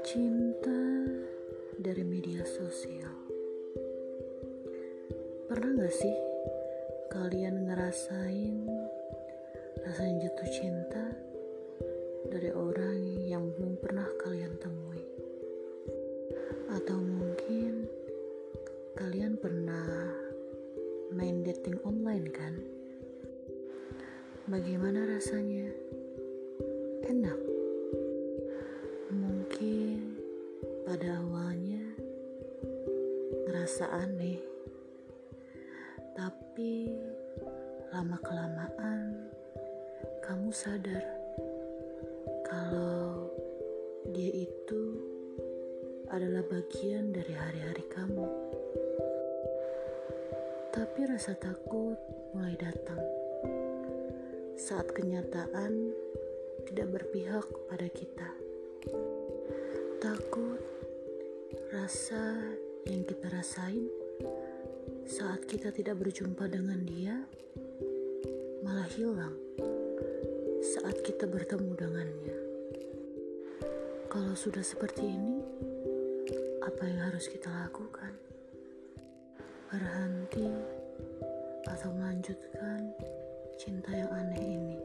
Cinta dari media sosial. Pernah gak sih kalian ngerasain rasanya jatuh cinta dari orang yang belum pernah kalian temui? Atau mungkin kalian pernah main dating online kan? Bagaimana rasanya? Enak. Mungkin pada awalnya ngerasa aneh, tapi lama-kelamaan kamu sadar kalau dia itu adalah bagian dari hari-hari kamu. Tapi rasa takut mulai datang saat kenyataan tidak berpihak pada kita. Takut rasa yang kita rasain saat kita tidak berjumpa dengan dia malah hilang saat kita bertemu dengannya. Kalau sudah seperti ini, apa yang harus kita lakukan? Berhenti atau melanjutkan cinta yang aneh ini.